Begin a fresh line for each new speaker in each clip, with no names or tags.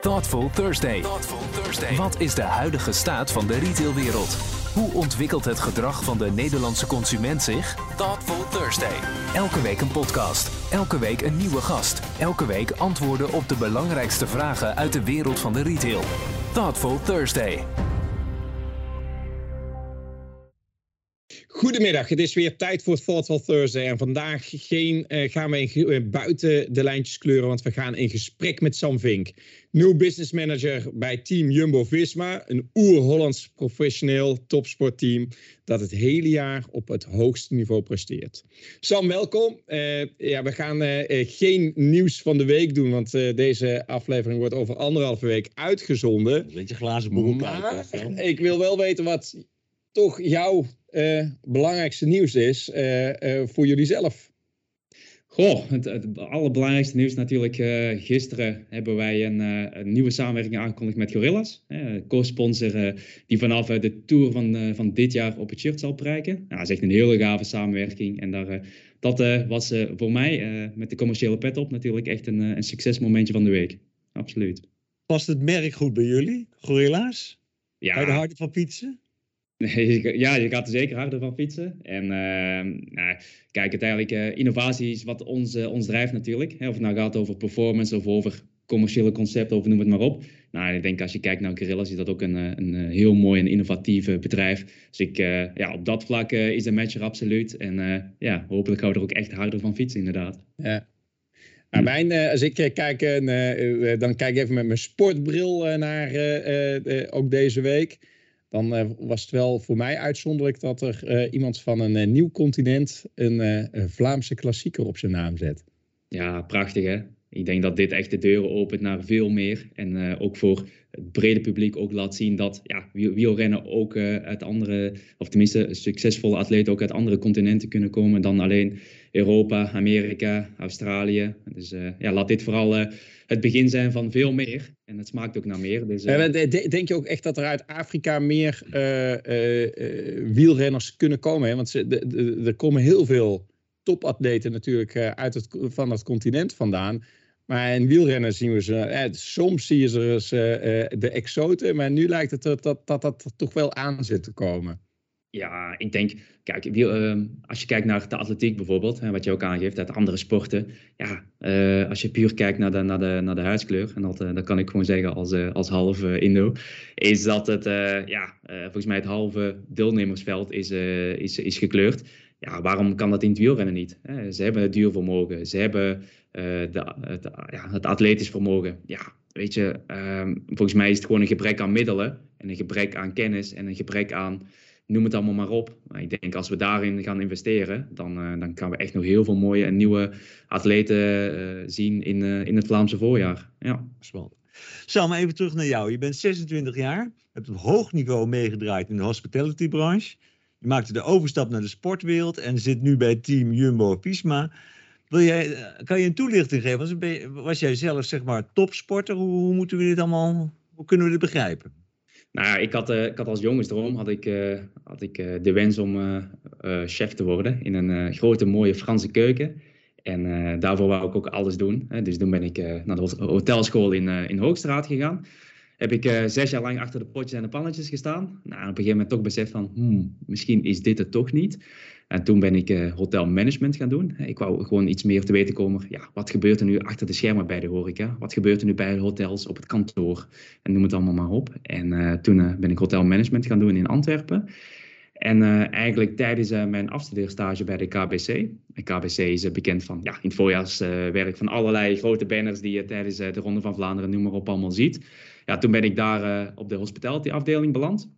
Thoughtful Thursday. Wat is de huidige staat van de retailwereld? Hoe ontwikkelt het gedrag van de Nederlandse consument zich? Thoughtful Thursday. Elke week een podcast. Elke week een nieuwe gast. Elke week antwoorden op de belangrijkste vragen uit de wereld van de retail. Thoughtful Thursday.
Goedemiddag, het is weer tijd voor Thoughtful Thursday. En vandaag geen, uh, gaan we in, uh, buiten de lijntjes kleuren, want we gaan in gesprek met Sam Vink. Nieuw business manager bij team Jumbo-Visma. Een oer-Hollands professioneel topsportteam dat het hele jaar op het hoogste niveau presteert. Sam, welkom. Uh, ja, we gaan geen nieuws van de week doen, want deze aflevering wordt over anderhalve week uitgezonden.
Een beetje glazen boel
Maar ik wil wel weten wat toch jouw uh, belangrijkste nieuws is uh, uh, voor jullie zelf?
Goh, het, het allerbelangrijkste nieuws natuurlijk. gisteren hebben wij een, een, nieuwe samenwerking aangekondigd met Gorillas. Co-sponsor die vanaf de tour van, van dit jaar op het shirt zal bereiken. Nou, dat is echt een hele gave samenwerking. En daar, dat was voor mij met de commerciële pet op natuurlijk echt een, een succesmomentje van de week. Absoluut.
Past het merk goed bij jullie, Gorilla's? Ja. Bij de harde van
ja, je gaat er zeker harder van fietsen. En uh, nou, kijk, uiteindelijk uh, innovatie is wat ons, uh, ons drijft natuurlijk. Hè, of het nou gaat over performance of over commerciële concepten of noem het maar op. Nou, ik denk als je kijkt naar Gorillas is dat ook een, eh, een heel mooi en innovatief bedrijf. Dus ik, ja, op dat vlak is de match er absoluut. En ja, hopelijk gaan we er ook echt harder van fietsen inderdaad.
Ja. Nou, mijn, als ik kijk, dan kijk ik even met mijn sportbril naar ook deze week dan uh, was het wel voor mij uitzonderlijk dat er uh, iemand van een uh, nieuw continent een Vlaamse klassieker op zijn naam zet.
Ja, prachtig hè. Ik denk dat dit echt de deuren opent naar veel meer. En ook voor het brede publiek ook laat zien dat ja, wielrennen ook uit andere, of tenminste succesvolle atleten ook uit andere continenten kunnen komen dan alleen Europa, Amerika, Australië. Dus ja, laat dit vooral het begin zijn van veel meer. En het smaakt ook naar meer. Dus,
uh... denk je ook echt dat er uit Afrika meer uh, uh, wielrenners kunnen komen? Hè? Want ze, de, de, er komen heel veel topatleten natuurlijk uit het, van het continent vandaan. Maar in wielrennen zien we ze, soms zie je ze de exoten, maar nu lijkt het er dat, dat dat toch wel aan zit te komen.
Ja, ik denk, kijk, uh, als je kijkt naar de atletiek bijvoorbeeld, wat je ook aangeeft uit andere sporten. Ja, uh, als je puur kijkt naar de, naar de, naar de huidskleur, en dat, uh, dat kan ik gewoon zeggen als, eh, als halve Indo, is dat het, ja, volgens mij het halve deelnemersveld is, is, is gekleurd. Ja, waarom kan dat in het wielrennen niet? Ze hebben het duurvermogen, ze hebben de, het, ja, het atletisch vermogen. Ja, weet je, ehm, volgens mij is het gewoon een gebrek aan middelen en een gebrek aan kennis en een gebrek aan noem het allemaal maar op. Maar ik denk als we daarin gaan investeren, dan, uh, dan gaan we echt nog heel veel mooie en nieuwe atleten uh, zien in, uh, in het Vlaamse voorjaar. Ja.
Spannend. Sam, even terug naar jou. Je bent 26 jaar, hebt op hoog niveau meegedraaid in de hospitality-branche. Je maakte de overstap naar de sportwereld en zit nu bij team Jumbo-Visma. Wil jij, kan je een toelichting geven? Was, was jij zelf zeg maar topsporter? Hoe, hoe moeten we dit allemaal, hoe kunnen we dit begrijpen?
Nou ik had, uh, ik had als jongensdroom had ik, uh, had ik uh, de wens om chef te worden in een grote mooie Franse keuken. En daarvoor wou ik ook alles doen. Dus toen ben ik naar de hotelschool in, in Hoogstraat gegaan. Heb ik zes jaar lang achter de potjes en de pannetjes gestaan. Nou, op een gegeven moment toch besef van, hmm, misschien is dit het toch niet. En toen ben ik uh, hotelmanagement gaan doen. Ik wou gewoon iets meer te weten komen. Ja, wat gebeurt er nu achter de schermen bij de horeca? Wat gebeurt er nu bij hotels op het kantoor? En noem het allemaal maar op. En uh, toen uh, ben ik hotelmanagement gaan doen in Antwerpen. En eigenlijk tijdens mijn afstudeerstage bij de KBC. De KBC is bekend van ja, in het voorjaarswerk van allerlei grote banners die je tijdens de Ronde van Vlaanderen, noem maar op, allemaal ziet. Ja, toen ben ik daar op de hospitality afdeling beland.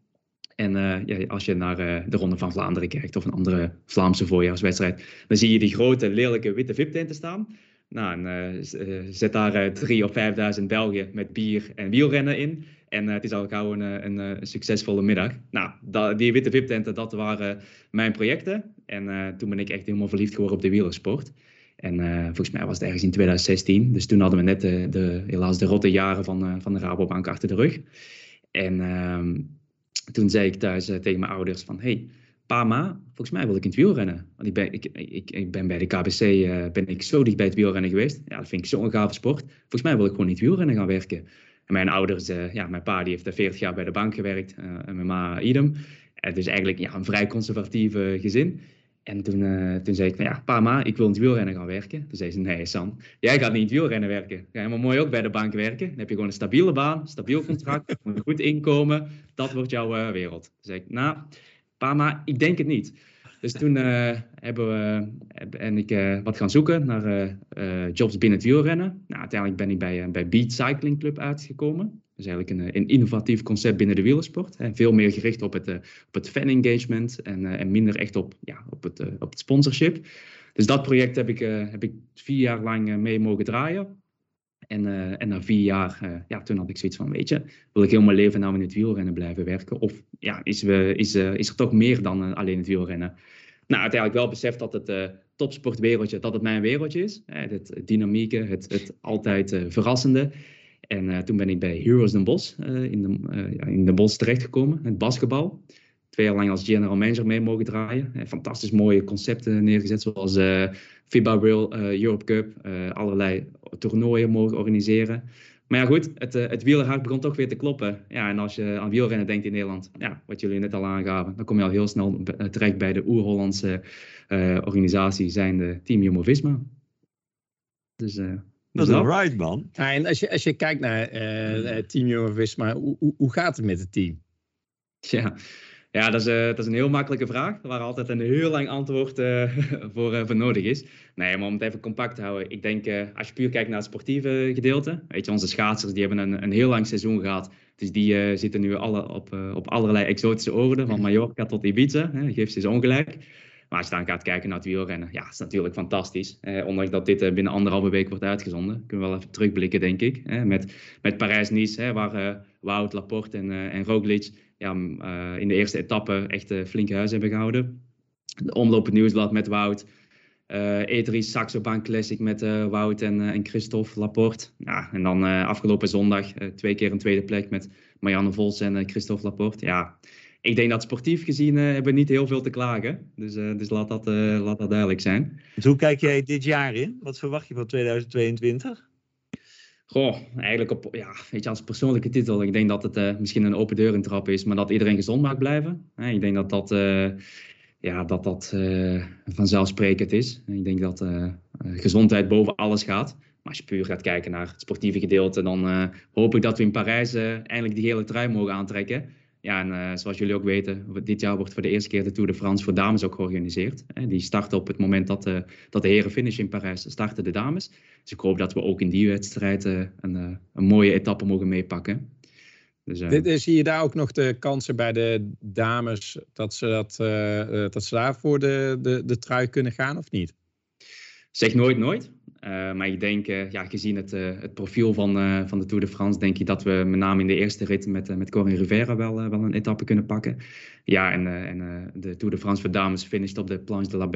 En uh, ja, als je naar uh, de Ronde van Vlaanderen kijkt of een andere Vlaamse voorjaarswedstrijd, dan zie je die grote, lelijke witte VIP-tenten staan. Nou, en, uh, zet daar drie of vijfduizend Belgen met bier en wielrennen in. En het is al gauw een, een, succesvolle middag. Nou, die witte VIP-tenten, dat waren mijn projecten. En toen ben ik echt helemaal verliefd geworden op de wielersport. En volgens mij was het ergens in 2016. Dus toen hadden we net de, de helaas de rotte jaren van, van de Rabobank achter de rug. En ehm, toen zei ik thuis uh, tegen mijn ouders van, hey, pa, ma, volgens mij wil ik in het wielrennen. Want ik ben, ik, ik, ben bij de KBC uh, ben ik zo dicht bij het wielrennen geweest. Ja, dat vind ik zo'n gave sport. Volgens mij wil ik gewoon in het wielrennen gaan werken. En mijn ouders, ja, mijn pa die heeft 40 jaar bij de bank gewerkt en mijn ma idem. Het is eigenlijk ja, een vrij conservatieve gezin. En toen, uh, toen zei ik van ja, pa, ma, ik wil in het wielrennen gaan werken. Toen zei ze, nee Sam, jij gaat niet in het wielrennen werken. Ga je helemaal mooi ook bij de bank werken. Dan heb je gewoon een stabiele baan, stabiel contract, een goed inkomen. Dat wordt jouw uh, wereld. Toen zei ik, nou, pa, ma, ik denk het niet. Dus toen uh, hebben we, en ik wat gaan zoeken naar jobs binnen het wielrennen. Nou, uiteindelijk ben ik bij, bij Beat Cycling Club uitgekomen. Dat is eigenlijk een, een innovatief concept binnen de wielersport. Hè. Veel meer gericht op het, op het fan engagement en, en minder echt op, ja, op, het, op het sponsorship. Dus dat project heb ik, heb ik vier jaar lang mee mogen draaien. En, en na vier jaar, ja, toen had ik zoiets van, weet je, wil ik heel mijn leven nou in het wielrennen blijven werken? Of ja, is, is, is er toch meer dan alleen het wielrennen? Nou, uiteindelijk wel beseft dat het topsportwereldje, dat het mijn wereldje is. het dynamieke, het, het altijd verrassende. En toen ben ik bij Heroes Den uh, in, de, in Den Bosch terechtgekomen, het basketbal. Twee jaar lang als general manager mee mogen draaien. fantastisch mooie concepten neergezet, zoals FIBA World Europe Cup, allerlei toernooien mogen organiseren. Maar ja, goed, het, het wielerhart begon toch weer te kloppen. Ja, en als je aan wielrennen denkt in Nederland, ja, wat jullie net al aangaven, dan kom je al heel snel terecht bij de oer-Hollandse organisatie, zijn de Team Jumbo-Visma.
Dus dat is right, man.
Ja, en als je, als je kijkt naar uh, Team Jumbo-Visma, hoe, hoe, hoe gaat het met het team?
Ja, ja dat, is, uh, dat is een heel makkelijke vraag, waar altijd een heel lang antwoord uh, voor, voor nodig is. Nee, maar om het even compact te houden. Ik denk, als je puur kijkt naar het sportieve gedeelte. Weet je, onze schaatsers die hebben een, een heel lang seizoen gehad. Dus die zitten nu alle, op, op allerlei exotische oorden, van Mallorca tot Ibiza. Hè, geeft ze ongelijk. Maar als je dan gaat kijken naar het wielrennen, ja, is natuurlijk fantastisch. Eh, ondanks dat dit eh, binnen anderhalve week wordt uitgezonden. Kunnen we wel even terugblikken, denk ik. Eh, met met Parijs-Nice, waar uh, Wout, Laporte en, uh, en Roglic ja, uh, in de eerste etappe echt flinke huis hebben gehouden. De omloop nieuwsblad met Wout. Uh, E3 Saxo Bank Classic met Wout en, en Christophe Laporte. Ja, en dan afgelopen zondag twee keer een tweede plek met Marianne Vos en Christophe Laporte. Ja, ik denk dat sportief gezien hebben we niet heel veel te klagen. Dus, dus laat, dat, laat dat duidelijk zijn.
Dus hoe kijk jij dit jaar in? Wat verwacht je van 2022?
Goh, eigenlijk op, ja, weet je, als persoonlijke titel. Ik denk dat het misschien een open deur trap is, maar dat iedereen gezond mag blijven. ik denk dat dat, ja, dat, dat vanzelfsprekend is. Ik denk dat gezondheid boven alles gaat. Maar als je puur gaat kijken naar het sportieve gedeelte, dan hoop ik dat we in Parijs eindelijk die hele trui mogen aantrekken. Ja, en uh, zoals jullie ook weten, dit jaar wordt voor de eerste keer de Tour de France voor dames ook georganiseerd. Die starten op het moment dat, uh, dat de heren finishen in Parijs, starten de dames. Dus ik hoop dat we ook in die wedstrijd uh, een, een mooie etappe mogen meepakken.
Dus, zie je daar ook nog de kansen bij de dames dat ze, dat, dat ze daar voor de, de, de trui kunnen gaan of niet?
Zeg nooit nooit. Uh, maar ik denk, uh, ja, gezien het, uh, het profiel van, van de Tour de France, denk ik dat we met name in de eerste rit met, met Corinne Rivera wel, een etappe kunnen pakken. Ja, en, en de Tour de France voor dames finisht op de Planche de la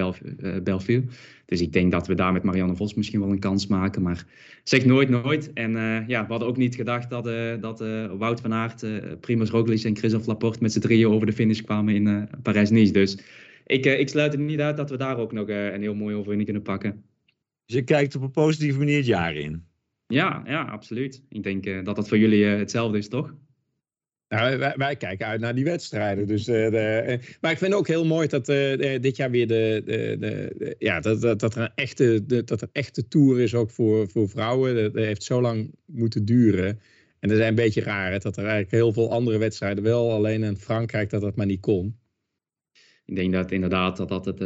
Belleville. Dus ik denk dat we daar met Marianne Vos misschien wel een kans maken. Maar zeg nooit nooit. En ja, we hadden ook niet gedacht dat, dat Wout van Aert, Primoz Roglic en Christophe Laporte met z'n drieën over de finish kwamen in Parijs-Nice. Dus ik, ik sluit er niet uit dat we daar ook nog een heel mooie overwinning kunnen pakken.
Dus je kijkt op een positieve manier het jaar in.
Ja, ja absoluut. Ik denk uh, dat dat voor jullie uh, hetzelfde is, toch?
Nou, wij, wij, kijken uit naar die wedstrijden. Dus, uh, de, maar ik vind ook heel mooi dat dit jaar weer de, de, de, ja, dat, dat, dat, er een echte, de, dat er echte tour is ook voor, voor vrouwen. Dat, dat, heeft zo lang moeten duren. En dat is een beetje raar hè, dat er eigenlijk heel veel andere wedstrijden wel, alleen in Frankrijk dat dat maar niet kon.
Ik denk dat inderdaad dat dat het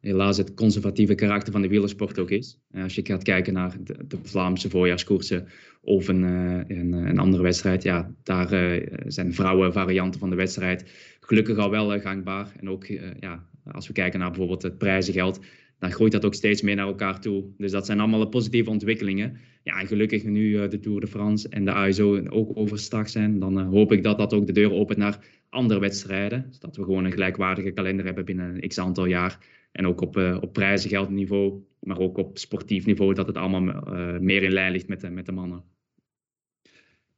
helaas het conservatieve karakter van de wielersport ook is. Eh, als je gaat kijken naar de, Vlaamse voorjaarskoersen of een, eh, een, een, andere wedstrijd, ja, daar uh, zijn vrouwenvarianten van de wedstrijd gelukkig al wel gangbaar. En ook ja, als we kijken naar bijvoorbeeld het prijzengeld, dan groeit dat ook steeds meer naar elkaar toe. Dus dat zijn allemaal positieve ontwikkelingen. Ja, en gelukkig nu de Tour de France en de ASO ook overstag zijn, dan hoop ik dat dat ook de deur opent naar andere wedstrijden. Zodat we gewoon een gelijkwaardige kalender hebben binnen een x aantal jaar. En ook op, uh, op prijzengeldniveau, maar ook op sportief niveau, dat het allemaal meer in lijn ligt met de, met de mannen.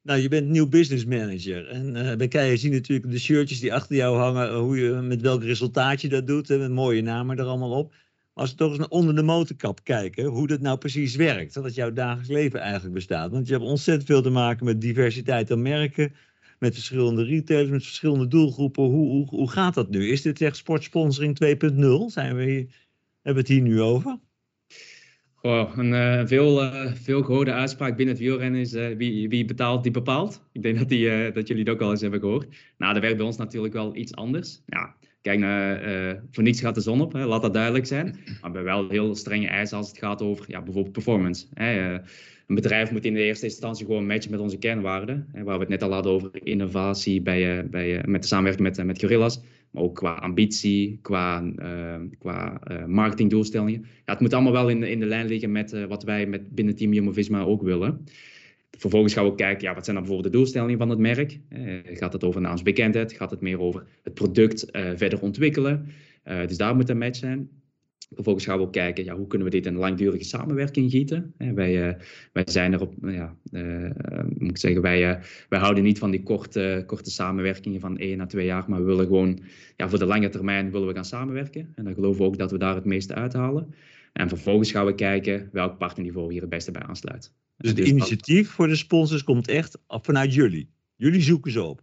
Nou, je bent nieuw business manager. En uh, bij je zien natuurlijk de shirtjes die achter jou hangen, hoe je, met welk resultaat je dat doet, hè, met mooie namen er allemaal op. Als we toch eens onder de motorkap kijken, hoe dat nou precies werkt. Dat jouw dagelijks leven eigenlijk bestaat. Want je hebt ontzettend veel te maken met diversiteit aan merken. Met verschillende retailers, met verschillende doelgroepen. Hoe, hoe, hoe gaat dat nu? Is dit echt sportsponsoring 2.0? Zijn we hier, hebben we het hier nu over?
Oh, een uh, veel, uh, veel gehoorde uitspraak binnen het wielrennen is uh, wie, wie betaalt, die bepaalt. Ik denk dat, die, dat jullie het ook al eens hebben gehoord. Nou, dat werkt bij ons natuurlijk wel iets anders. Ja, kijk, naar, voor niets gaat de zon op, hè, laat dat duidelijk zijn. Maar we hebben wel heel strenge eisen als het gaat over ja, bijvoorbeeld performance. Hè. een bedrijf moet in de eerste instantie gewoon matchen met onze kernwaarden. Hè, waar we het net al hadden over innovatie bij, bij, met de samenwerking met, met Gorillas maar ook qua ambitie, qua, uh, qua marketingdoelstellingen. Ja, het moet allemaal wel in in de lijn liggen met wat wij met binnen Team Jumbo-Visma ook willen. Vervolgens gaan we kijken, ja, wat zijn dan bijvoorbeeld de doelstellingen van het merk? gaat het over naamsbekendheid? Gaat het meer over het product verder ontwikkelen? dus daar moet een match zijn. Vervolgens gaan we ook kijken, ja, hoe kunnen we dit in langdurige samenwerking gieten? wij, wij zijn erop, nou ja, moet ik zeggen, wij, wij houden niet van die korte, korte samenwerkingen van één à twee jaar, maar we willen gewoon, ja, voor de lange termijn willen we gaan samenwerken. En dan geloven we ook dat we daar het meeste uithalen. En vervolgens gaan we kijken welk partnerniveau hier het beste bij aansluit.
Dus het initiatief voor de sponsors komt echt vanuit jullie? Jullie zoeken ze op?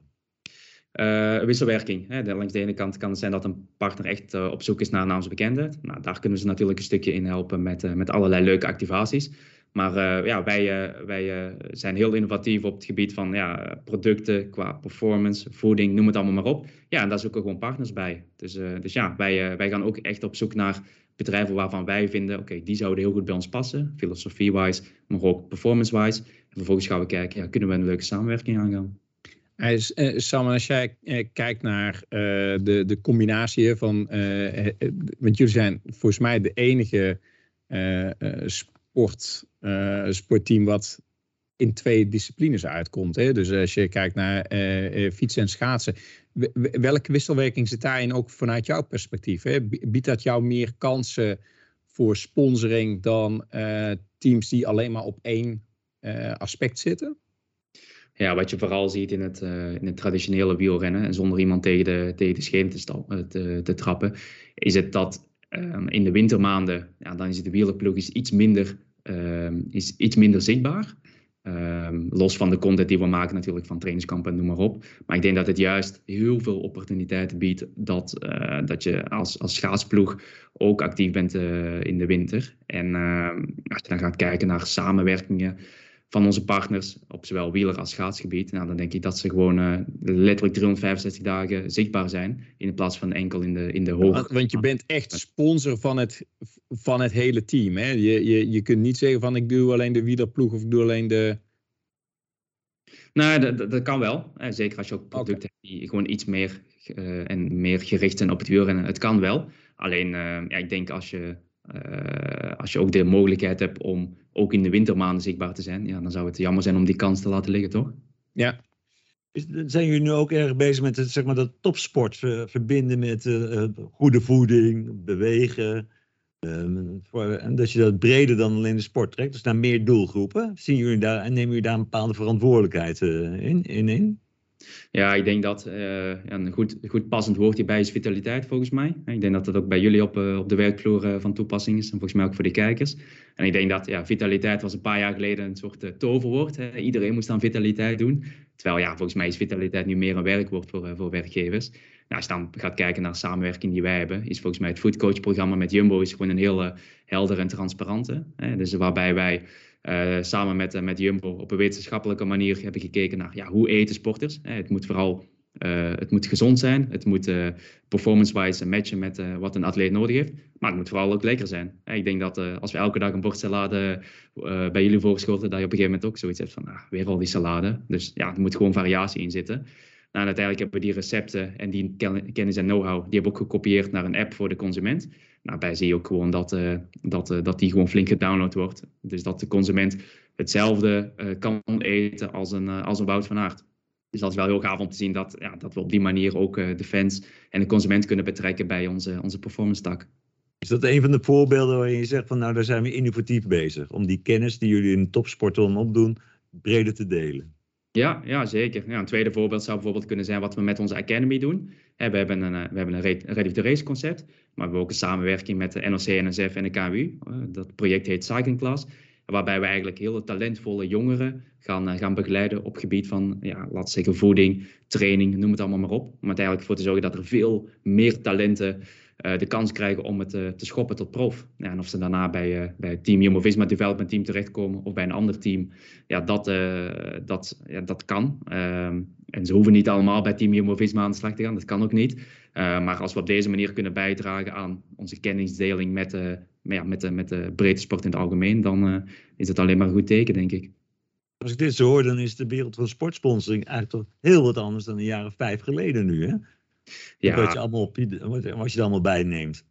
Uh, wisselwerking. Hè. langs de ene kant kan het zijn dat een partner echt uh, op zoek is naar naamsbekendheid. Nou, daar kunnen ze natuurlijk een stukje in helpen met, uh, met allerlei leuke activaties. Maar ja, wij, wij zijn heel innovatief op het gebied van ja, producten qua performance, voeding, noem het allemaal maar op. Ja, en daar zoeken we gewoon partners bij. Dus, dus ja, wij, wij gaan ook echt op zoek naar bedrijven waarvan wij vinden, oké, die zouden heel goed bij ons passen, filosofie-wise, maar ook performance-wise. En vervolgens gaan we kijken, ja, kunnen we een leuke samenwerking aangaan.
Uh, Sam, als jij uh, kijkt naar uh, de, de combinatie van. want jullie zijn volgens mij de enige sport, sportteam wat in twee disciplines uitkomt. Hè? Dus als je kijkt naar fietsen en schaatsen. Welke wisselwerking zit daarin ook vanuit jouw perspectief? Hè? Biedt dat jou meer kansen voor sponsoring dan teams die alleen maar op één aspect zitten?
ja, wat je vooral ziet in het, uh, in het traditionele wielrennen, en zonder iemand tegen de, tegen de scheen te, eh, te, te, trappen, is het dat um, in de wintermaanden, ja, dan is de wielerploeg is iets, minder, um, is iets minder zichtbaar. Um, los van de content die we maken natuurlijk van trainingskampen en noem maar op. Maar ik denk dat het juist heel veel opportuniteiten biedt dat, uh, dat je als, als schaatsploeg ook actief bent uh, in de winter. En als je dan gaat kijken naar samenwerkingen van onze partners op zowel wieler als schaatsgebied. Nou, dan denk ik dat ze gewoon uh, letterlijk 365 dagen zichtbaar zijn. In plaats van enkel in de, in de hoog.
Want, je bent echt sponsor van het, van het hele team. Hè? Je, je, je kunt niet zeggen van ik doe alleen de wielerploeg of ik doe alleen de.
Nou, dat, dat kan wel. Zeker als je ook producten hebt die gewoon iets meer uh, en meer gericht zijn op het wielrennen. Het kan wel. Alleen, uh, ja, ik denk als je uh, als je ook de mogelijkheid hebt om ook in de wintermaanden zichtbaar te zijn, ja, dan zou het jammer zijn om die kans te laten liggen, toch?
Ja. Zijn jullie nu ook erg bezig met het, zeg maar, dat topsport verbinden met uh, goede voeding, bewegen? Um, voor, en dat je dat breder dan alleen de sport trekt, dus naar meer doelgroepen. Zien jullie daar en nemen jullie daar een bepaalde verantwoordelijkheid in, in, in?
Ja, ik denk dat uh, een goed, goed passend woord hierbij is vitaliteit, volgens mij. Ik denk dat dat ook bij jullie op, uh, op de werkvloer uh, van toepassing is en volgens mij ook voor de kijkers. En ik denk dat ja, vitaliteit was een paar jaar geleden een soort toverwoord. Iedereen moest aan vitaliteit doen. Terwijl ja, volgens mij is vitaliteit nu meer een werkwoord voor, voor werkgevers. Nou, als je dan gaat kijken naar de samenwerking die wij hebben, is volgens mij het foodcoach-programma met Jumbo is gewoon een hele helder en transparante. Hè. Dus waarbij wij uh, samen met, uh, met Jumbo op een wetenschappelijke manier hebben gekeken naar ja, hoe eten sporters. Uh, het moet vooral het moet gezond zijn, het moet performance-wise matchen met wat een atleet nodig heeft, maar het moet vooral ook lekker zijn. ik denk dat als we elke dag een bord salade bij jullie voorschoten, dat je op een gegeven moment ook zoiets hebt van ah, weer al die salade. Dus ja, er moet gewoon variatie in zitten. Nou, uiteindelijk hebben we die recepten en die kennis en know-how, die hebben we ook gekopieerd naar een app voor de consument. Nou, bij zie je ook gewoon dat, uh, dat, uh, dat die gewoon flink gedownload wordt. Dus dat de consument hetzelfde uh, kan eten als een, als een Wout van Aert. Dus dat is wel heel gaaf om te zien dat, ja, dat we op die manier ook de fans en de consument kunnen betrekken bij onze, onze performance tak.
Is dat een van de voorbeelden waarin je zegt van nou daar zijn we innovatief bezig. Om die kennis die jullie in topsport opdoen breder te delen?
Ja, ja zeker. Ja, een tweede voorbeeld zou bijvoorbeeld kunnen zijn wat we met onze Academy doen. we hebben een, we hebben een Ready to Race concept, maar we hebben ook een samenwerking met de NOC, NSF en de KU. dat project heet Cycling Class. Waarbij we eigenlijk hele talentvolle jongeren gaan, gaan begeleiden op gebied van, ja, we zeggen, voeding, training, noem het allemaal maar op. Om uiteindelijk voor te zorgen dat er veel meer talenten de kans krijgen om het uh, te schoppen tot prof. En of ze daarna bij, uh, bij het team Jumbo-Visma Development Team terechtkomen of bij een ander team, ja, dat, dat, ja, dat kan. Ehm, en ze hoeven niet allemaal bij team Jumbo-Visma aan de slag te gaan, dat kan ook niet. maar als we op deze manier kunnen bijdragen aan onze kennisdeling met, ja, met, de, met de breedte sport in het algemeen, dan is het alleen maar een goed teken, denk ik.
Als ik dit zo hoor, dan is de wereld van sportsponsoring eigenlijk toch heel wat anders dan een jaar of vijf geleden nu, hè? Ja. Wat je allemaal, wat je er allemaal bij neemt.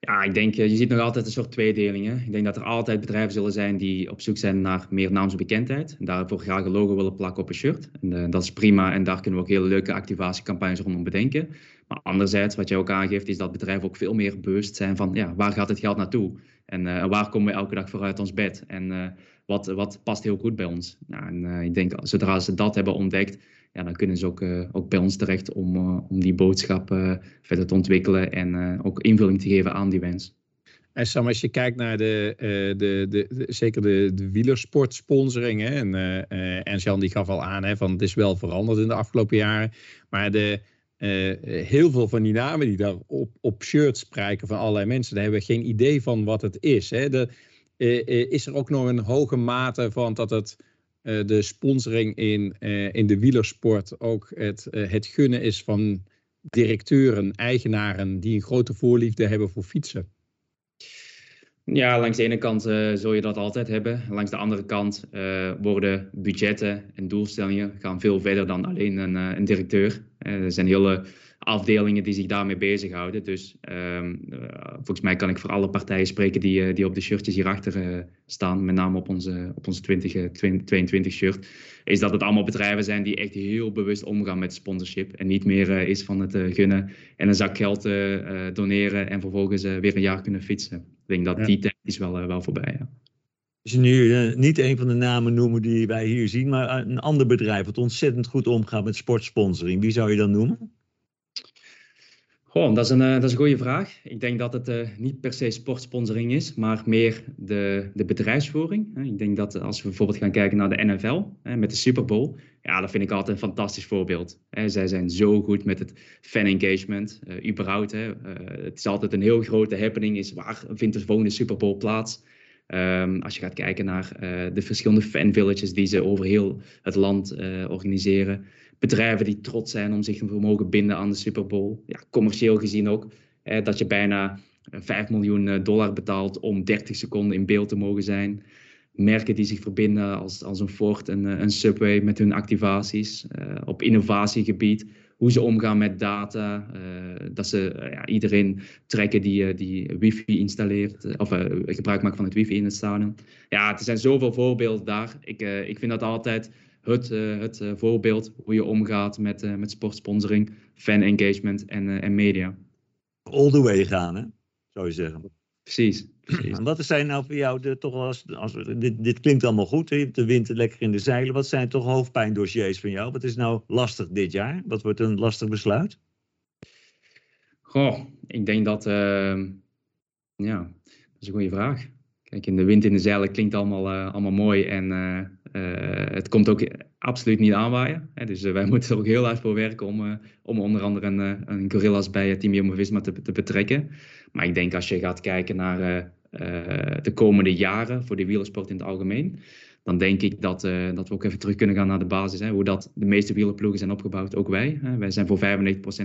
Ja, ik denk, eh, je ziet nog altijd een soort tweedeling. Hè? Ik denk dat er altijd bedrijven zullen zijn die op zoek zijn naar meer naamsbekendheid. En daarvoor graag een logo willen plakken op een shirt. En uh, dat is prima en daar kunnen we ook hele leuke activatiecampagnes rondom bedenken. Maar anderzijds, wat je ook aangeeft, is dat bedrijven ook veel meer bewust zijn van ja, waar gaat het geld naartoe? En uh, waar komen we elke dag voor uit ons bed? En wat, wat past heel goed bij ons? Nou, en ik denk, zodra ze dat hebben ontdekt, ja, dan kunnen ze ook, uh, ook bij ons terecht om, uh, om die boodschap uh, verder te ontwikkelen en ook invulling te geven aan die wens.
En Sam, als je kijkt naar de, de, de, de, zeker de, de wielersportsponsoring, hè, en, en Jan die gaf al aan hè, van het is wel veranderd in de afgelopen jaren, maar de, heel veel van die namen die daar op, op shirts prijken van allerlei mensen, daar hebben we geen idee van wat het is. Hè. De, is er ook nog een hoge mate van dat het de sponsoring in, uh, in de wielersport ook het, uh, het gunnen is van directeuren, eigenaren die een grote voorliefde hebben voor fietsen?
Ja, langs de ene kant zul je dat altijd hebben. Langs de andere kant worden budgetten en doelstellingen gaan veel verder dan alleen een, een directeur. er zijn hele afdelingen die zich daarmee bezighouden. Dus um, volgens mij kan ik voor alle partijen spreken die, uh, die op de shirtjes hierachter uh, staan, met name op onze, op onze 2022 shirt, is dat het allemaal bedrijven zijn die echt heel bewust omgaan met sponsorship en niet meer is van het gunnen en een zak geld doneren en vervolgens weer een jaar kunnen fietsen. Ik denk dat ja. die tijd is wel, wel voorbij. Ja.
Je nu niet een van de namen noemen die wij hier zien, maar een ander bedrijf dat ontzettend goed omgaat met sportsponsoring, wie zou je dan noemen?
Goh, dat, is een, uh, dat is een goede vraag. Ik denk dat het uh, niet per se sportsponsoring is, maar meer de, de bedrijfsvoering. Ik denk dat als we bijvoorbeeld gaan kijken naar de NFL met de Super Bowl, ja, dat vind ik altijd een fantastisch voorbeeld. Zij zijn zo goed met het fan engagement, uh, überhaupt. Hè. het is altijd een heel grote happening, is waar vindt de volgende Super Bowl plaats? Um, als je gaat kijken naar de verschillende fan villages die ze over heel het land organiseren bedrijven die trots zijn om zich te mogen binden aan de Super Bowl. Ja, commercieel gezien ook. Dat je bijna 5 miljoen eh, dollar betaalt om 30 seconden in beeld te mogen zijn. Merken die zich verbinden als, als een Ford en een Subway met hun activaties. Op innovatiegebied. Hoe ze omgaan met data. Dat ze ja, iedereen trekken die, die wifi installeert. of gebruik maakt van het wifi in het stadion. Ja, er zijn zoveel voorbeelden daar. Ik, ik vind dat altijd het, uh, het uh, voorbeeld hoe je omgaat met, uh, met sportsponsoring, fan engagement en, en media.
All the way gaan, hè? zou je zeggen.
Precies. precies.
En wat zijn nou voor jou de, toch als, als dit, dit klinkt allemaal goed, hè? je hebt de wind lekker in de zeilen. Wat zijn toch hoofdpijndossiers van jou? Wat is nou lastig dit jaar? Wat wordt een lastig besluit?
Goh, ik denk dat, ehm, ja, dat is een goede vraag. Kijk, in de wind in de zeilen klinkt allemaal, allemaal mooi en uh, het komt ook absoluut niet aanwaaien. Hè, dus uh, wij moeten er ook heel hard voor werken om, uh, om onder andere een, een gorillas bij Team Jumbo-Visma te, te, betrekken. Maar ik denk als je gaat kijken naar de komende jaren voor de wielersport in het algemeen, dan denk ik dat, dat we ook even terug kunnen gaan naar de basis. Hè, hoe dat de meeste wielerploegen zijn opgebouwd, ook wij. Hè. Wij zijn voor 95%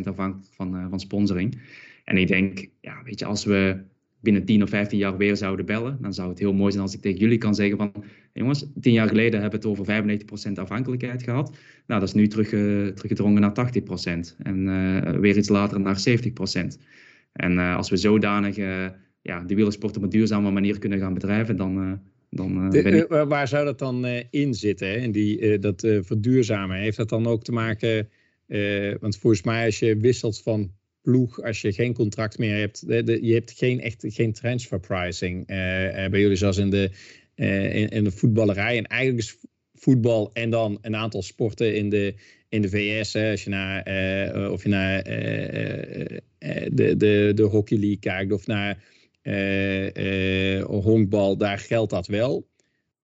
afhankelijk van, van sponsoring. En ik denk, ja, weet je, als we binnen 10 of 15 jaar weer zouden bellen, dan zou het heel mooi zijn als ik tegen jullie kan zeggen van, jongens, 10 jaar geleden hebben we het over 95% afhankelijkheid gehad. Nou, dat is nu terug, uh, teruggedrongen naar 80% en uh, weer iets later naar 70%. En uh, als we zodanig ja, de wielersport op een duurzame manier kunnen gaan bedrijven, dan... dan
de, ik... waar zou dat dan in zitten, hè? En die, dat verduurzamen? Heeft dat dan ook te maken, want volgens mij als je wisselt van ploeg als je geen contract meer hebt. Je hebt geen, echt, geen transfer pricing uh, bij jullie zoals in de, uh, in, in, de voetballerij. En eigenlijk is voetbal en dan een aantal sporten in de, in de VS. Als je naar, of je naar de, de, de Hockey League kijkt of naar honkbal, daar geldt dat wel.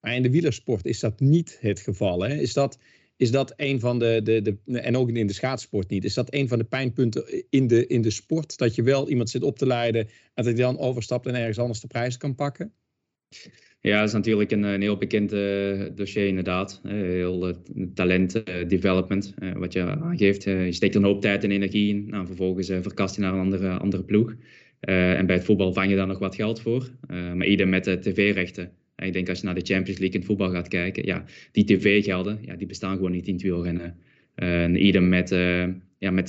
Maar in de wielersport is dat niet het geval. Hè? Is dat, is dat een van de, de, de, en ook in de schaatsport niet, is dat een van de pijnpunten in de, in de sport? Dat je wel iemand zit op te leiden en dat hij dan overstapt en ergens anders de prijs kan pakken?
Ja, dat is natuurlijk een, een heel bekend uh, dossier inderdaad. Uh, heel uh, talent development, wat je aangeeft. je steekt een hoop tijd en energie in. Nou, vervolgens verkast je naar een andere, andere ploeg. en bij het voetbal vang je daar nog wat geld voor. maar ieder met de tv-rechten. Ik denk als je naar de Champions League in het voetbal gaat kijken, ja, die tv-gelden, ja, die bestaan gewoon niet in het wielrennen. en ieder met, ja, met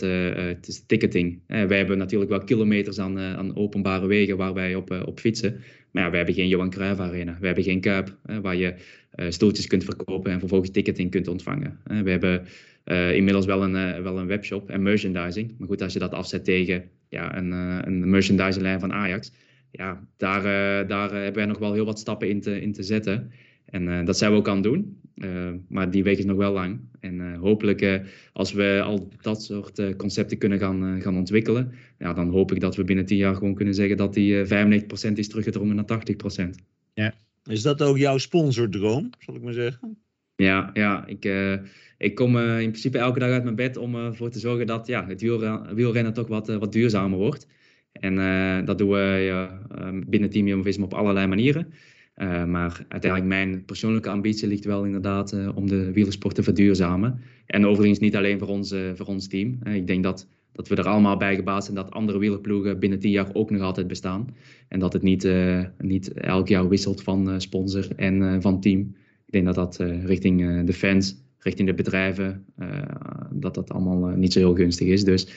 ticketing. wij hebben natuurlijk wel kilometers aan, aan openbare wegen waar wij op, op fietsen. Maar ja, we hebben geen Johan Cruijff Arena. We hebben geen Kuip, waar je stoeltjes kunt verkopen en vervolgens ticketing kunt ontvangen. we hebben inmiddels wel een, wel een webshop en merchandising. Maar goed, als je dat afzet tegen ja, een, een merchandising-lijn van Ajax, ja, daar, daar hebben wij nog wel heel wat stappen in te, in te zetten. En dat zijn we ook aan het doen. maar die weg is nog wel lang. En hopelijk, als we al dat soort concepten kunnen gaan, gaan ontwikkelen, ja, dan hoop ik dat we binnen tien jaar gewoon kunnen zeggen dat die 95% is teruggedrongen naar 80%.
Ja. Is dat ook jouw sponsordroom, zal ik maar zeggen?
Ja, ja ik, ik kom in principe elke dag uit mijn bed om ervoor te zorgen dat ja, het wielrennen toch wat, wat duurzamer wordt. En dat doen we binnen Team Jumbo-Visma op allerlei manieren. Maar uiteindelijk mijn persoonlijke ambitie ligt wel inderdaad om de wielersport te verduurzamen. En overigens niet alleen voor ons, voor ons team. ik denk dat, dat we er allemaal bij gebaat zijn dat andere wielerploegen binnen tien jaar ook nog altijd bestaan. En dat het niet, niet elk jaar wisselt van sponsor en van team. Ik denk dat dat richting de fans, richting de bedrijven, dat dat allemaal niet zo heel gunstig is. Dus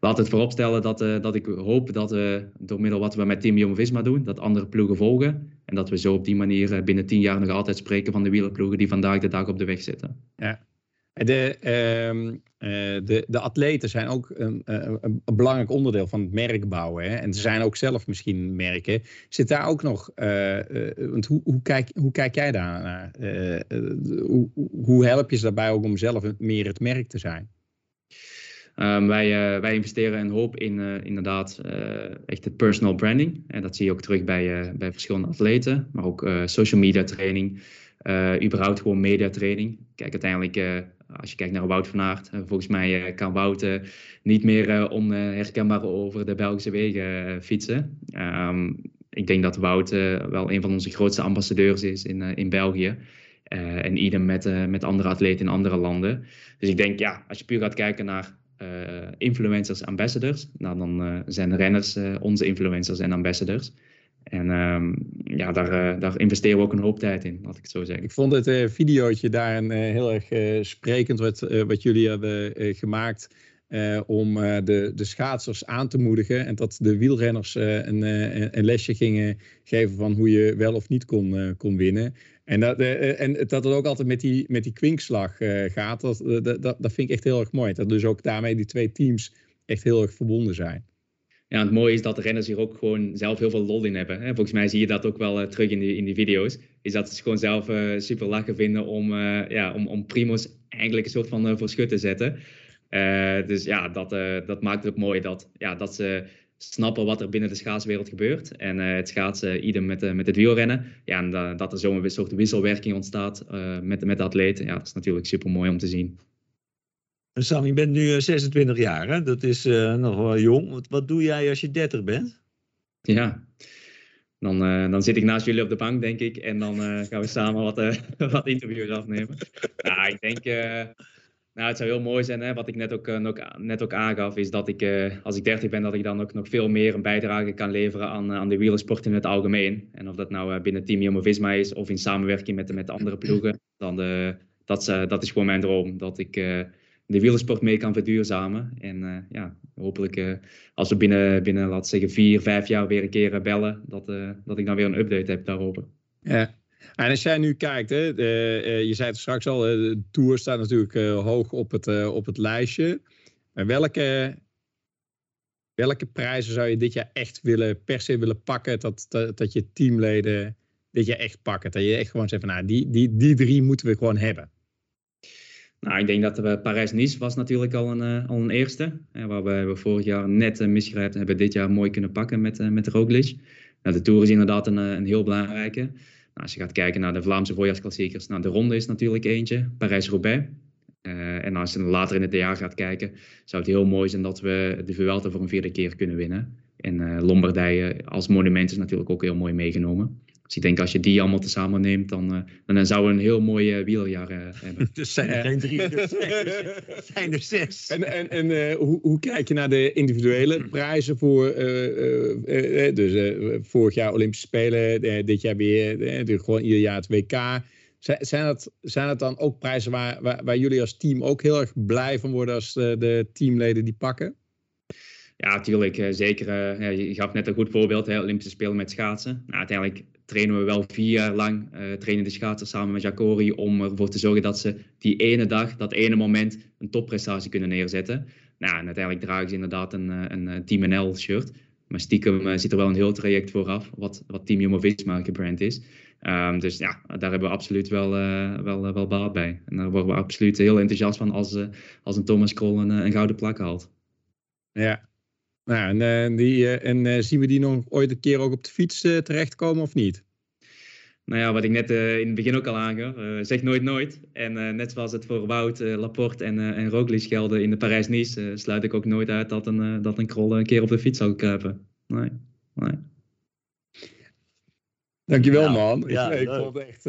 laat het vooropstellen dat, uh, dat ik hoop dat we door middel wat we met Team Jumbo-Visma doen, dat andere ploegen volgen. En dat we zo op die manier uh, binnen tien jaar nog altijd spreken van de wielerploegen die vandaag de dag op de weg zitten.
Ja. De, uh, de, de atleten zijn ook een, een, een, belangrijk onderdeel van het merk bouwen. Hè? En ze zijn ook zelf misschien merken. Zit daar ook nog, want hoe, hoe, kijk, hoe kijk jij daar naar? hoe, hoe help je ze daarbij ook om zelf meer het merk te zijn?
Um, wij, uh, wij investeren een hoop in uh, inderdaad uh, echt het personal branding. En dat zie je ook terug bij, bij verschillende atleten, maar ook social media training, überhaupt gewoon media training. Kijk, uiteindelijk, als je kijkt naar Wout van Aert, volgens mij kan Wout niet meer onherkenbaar over de Belgische wegen fietsen. Um, ik denk dat Wout wel een van onze grootste ambassadeurs is in, in België. en idem met, met andere atleten in andere landen. Dus ik denk, ja, als je puur gaat kijken naar influencers, ambassadors. Nou, dan uh, zijn renners uh, onze influencers en ambassadors. En um, ja, daar, daar investeren we ook een hoop tijd in, laat ik het zo zeggen.
Ik vond het uh, videootje daar een, heel erg sprekend wat, wat jullie hebben gemaakt. om de, de schaatsers aan te moedigen. En dat de wielrenners een, een lesje gingen geven van hoe je wel of niet kon, kon winnen. En dat, uh, en dat het ook altijd met die, met die kwinkslag uh, gaat, dat, dat, dat vind ik echt heel erg mooi. Dat dus ook daarmee die twee teams echt heel erg verbonden zijn.
Ja, het mooie is dat de renners hier ook gewoon zelf heel veel lol in hebben. Hè? Volgens mij zie je dat ook wel terug in die, in die video's. Is dat ze gewoon zelf super lachen vinden om, ja, om, om Primos eigenlijk een soort van voor schut te zetten. dus ja, dat, dat maakt het ook mooi dat, ja, dat ze snappen wat er binnen de schaatswereld gebeurt. En uh, het schaatsen, idem met, uh, met het wielrennen. Ja, en dat er zo'n soort wisselwerking ontstaat uh, met, met de atleten. Ja, dat is natuurlijk super mooi om te zien.
Sam, je bent nu 26 jaar, hè? dat is nog wel jong. Wat, wat doe jij als je 30 bent?
Ja, dan, dan zit ik naast jullie op de bank, denk ik. En dan gaan we samen wat, wat interviews afnemen. ja, ik denk nou, het zou heel mooi zijn, hè, wat ik net ook, uh, net ook aangaf, is dat ik, uh, als ik 30 ben, dat ik dan ook nog veel meer een bijdrage kan leveren aan, aan de wielersport in het algemeen. En of dat nou binnen Team Jumbo-Visma is of in samenwerking met, met andere ploegen, dan dat, dat is gewoon mijn droom. Dat ik de wielersport mee kan verduurzamen. En ja, hopelijk als we binnen, binnen, laten zeggen, vier, vijf jaar weer een keer bellen, dat, dat ik dan weer een update heb daarover.
Ja, en als jij nu kijkt, hè, de, uh, je zei het straks al, de Tour staat natuurlijk uh, hoog op het, uh, op het lijstje. Maar welke, welke prijzen zou je dit jaar echt willen, per se willen pakken, dat, dat, dat je teamleden dat je echt pakt. Dat je echt gewoon zegt van nou, die, die, die drie moeten we gewoon hebben.
Nou, ik denk dat Parijs-Nice was natuurlijk al een, al een eerste. Uh, waar we, vorig jaar net uh, misgrijpt hebben dit jaar mooi kunnen pakken met, met Roglic. Nou, de Tour is inderdaad een, een heel belangrijke. Nou, als je gaat kijken naar de Vlaamse voorjaarsklassiekers, nou, de Ronde is natuurlijk eentje, Parijs-Roubaix. en als je later in het jaar gaat kijken, zou het heel mooi zijn dat we de Vuelta voor een vierde keer kunnen winnen. En Lombardije als monument is natuurlijk ook heel mooi meegenomen. Dus ik denk als je die allemaal tezamen neemt, dan, uh, dan zouden we een heel mooi uh, wielerjaar uh, hebben.
Dus zijn er geen drie, dus zijn er zes.
En, en, en hoe, hoe kijk je naar de individuele prijzen voor, dus vorig jaar Olympische Spelen, dit jaar weer, gewoon ieder jaar het WK. Zijn dat, zijn dat dan ook prijzen waar, waar, waar jullie als team ook heel erg blij van worden als de, de teamleden die pakken?
Ja, natuurlijk. Zeker. Ja, je gaf net een goed voorbeeld, hè, Olympische Spelen met schaatsen. Nou, uiteindelijk trainen we wel vier jaar lang, uh, trainen de schaatsers samen met Jacori om ervoor te zorgen dat ze die ene dag, dat ene moment, een topprestatie kunnen neerzetten. Nou, en uiteindelijk dragen ze inderdaad een, eh, een, Team NL shirt. Maar stiekem zit er wel een heel traject vooraf, wat, wat Team Jumbo-Visma gebrand is. Um, dus ja, daar hebben we absoluut wel, wel, wel baat bij. En daar worden we absoluut heel enthousiast van als, als een Thomas Krol een, een gouden plak haalt.
Ja, nou, en, uh, die, uh, en uh, zien we die nog ooit een keer ook op de fiets terechtkomen of niet?
Nou ja, wat ik net in het begin ook al aangaf, zeg nooit nooit. En net zoals het voor Wout, Laporte en, en Roglic gelden in de Parijs-Nice, sluit ik ook nooit uit dat een, dat een krol een keer op de fiets zou kruipen. Nee, nee.
Dankjewel man. Ja, ik, ik vond het echt,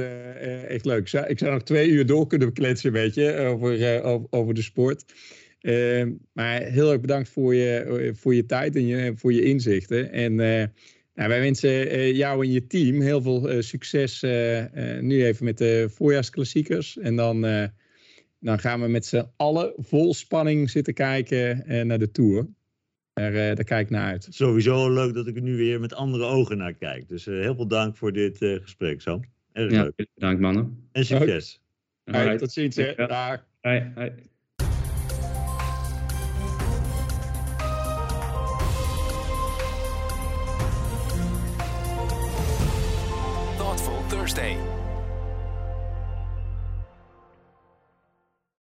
echt leuk. Ik zou, ik zou nog twee uur door kunnen kletsen een beetje over, over, over de sport. Uh, maar heel erg bedankt voor je, voor je tijd en je, voor je inzichten. En uh, nou, wij wensen uh, jou en je team heel veel succes nu even met de voorjaarsklassiekers. En dan, dan gaan we met z'n allen vol spanning zitten kijken naar de Tour. Daar, daar kijk ik naar uit.
Sowieso leuk dat ik er nu weer met andere ogen naar kijk. Dus heel veel dank voor dit gesprek, Sam. Erg
ja,
leuk.
Bedankt mannen.
En succes.
Hey, tot ziens. Hè. Dag.
Hoi,